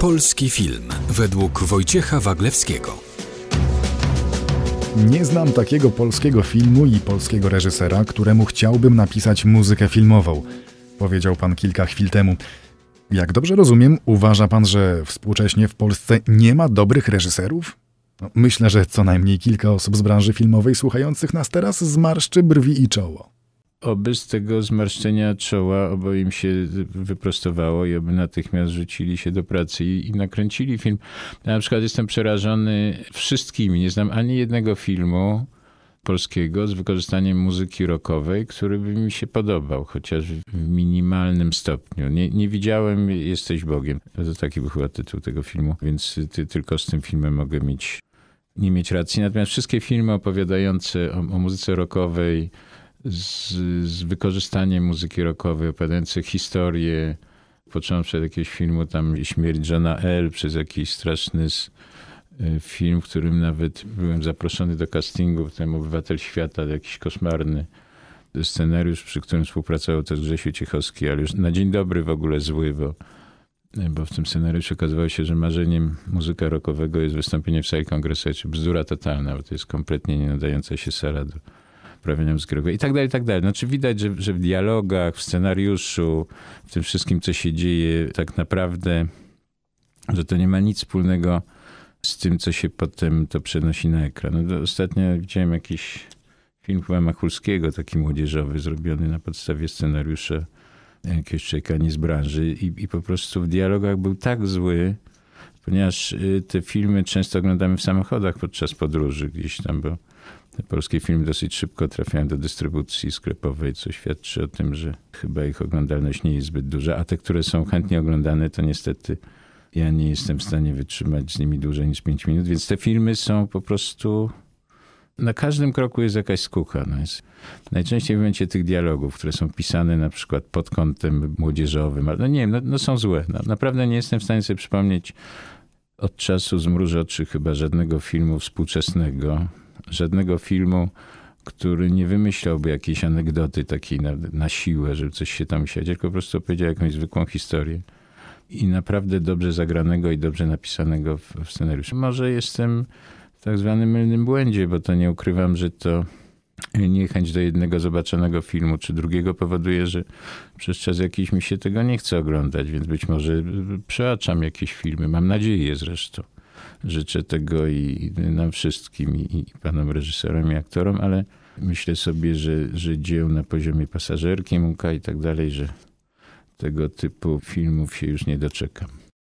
Polski film według Wojciecha Waglewskiego. Nie znam takiego polskiego filmu i polskiego reżysera, któremu chciałbym napisać muzykę filmową, powiedział pan kilka chwil temu. Jak dobrze rozumiem, uważa pan, że współcześnie w Polsce nie ma dobrych reżyserów? No, myślę, że co najmniej kilka osób z branży filmowej słuchających nas teraz zmarszczy brwi i czoło. Oby z tego zmarszczenia czoła obo im się wyprostowało i oby natychmiast rzucili się do pracy i, i nakręcili film. Ja na przykład jestem przerażony wszystkimi. Nie znam ani jednego filmu polskiego z wykorzystaniem muzyki rockowej, który by mi się podobał, chociaż w minimalnym stopniu. Nie, nie widziałem Jesteś Bogiem. To taki był chyba tytuł tego filmu, więc ty, tylko z tym filmem mogę mieć, nie mieć racji. Natomiast wszystkie filmy opowiadające o, o muzyce rockowej, z, z wykorzystaniem muzyki rockowej, opowiadające historię, począwszy od jakiegoś filmu tam Śmierć Johna L., przez jakiś straszny e, film, w którym nawet byłem zaproszony do castingu, ten Obywatel Świata, jakiś koszmarny scenariusz, przy którym współpracował też Grzesiu Ciechowski, ale już na dzień dobry w ogóle zły, bo, bo w tym scenariuszu okazywało się, że marzeniem muzyka rockowego jest wystąpienie w sali kongresowej, czy bzdura totalna, bo to jest kompletnie nie nadająca się sala do, uprawiania muzyki i tak dalej, i tak dalej. Znaczy widać, że, że w dialogach, w scenariuszu, w tym wszystkim, co się dzieje, tak naprawdę, że to nie ma nic wspólnego z tym, co się potem to przenosi na ekran. No, ostatnio widziałem jakiś film chyba Machulskiego, taki młodzieżowy, zrobiony na podstawie scenariusza jakiegoś człowieka nie z branży i, i po prostu w dialogach był tak zły, ponieważ y, te filmy często oglądamy w samochodach podczas podróży gdzieś tam, bo polskie filmy dosyć szybko trafiają do dystrybucji sklepowej, co świadczy o tym, że chyba ich oglądalność nie jest zbyt duża, a te, które są chętnie oglądane, to niestety ja nie jestem w stanie wytrzymać z nimi dłużej niż 5 minut, więc te filmy są po prostu. Na każdym kroku jest jakaś skucha. No jest, najczęściej w momencie tych dialogów, które są pisane na przykład pod kątem młodzieżowym, ale no nie wiem, no, no są złe. No, naprawdę nie jestem w stanie sobie przypomnieć od czasu zmruży oczy chyba żadnego filmu współczesnego, żadnego filmu, który nie wymyślałby jakiejś anegdoty takiej na, na siłę, żeby coś się tam siedzieć, tylko po prostu opowiedział jakąś zwykłą historię. I naprawdę dobrze zagranego i dobrze napisanego w, w scenariuszu. Może jestem w tak zwanym mylnym błędzie, bo to nie ukrywam, że to niechęć do jednego zobaczonego filmu czy drugiego powoduje, że przez czas jakiś mi się tego nie chce oglądać, więc być może przeaczam jakieś filmy. Mam nadzieję zresztą. Życzę tego i nam wszystkim, i panom reżyserom, i aktorom, ale myślę sobie, że, że dzieł na poziomie pasażerki, muka i tak dalej, że tego typu filmów się już nie doczekam.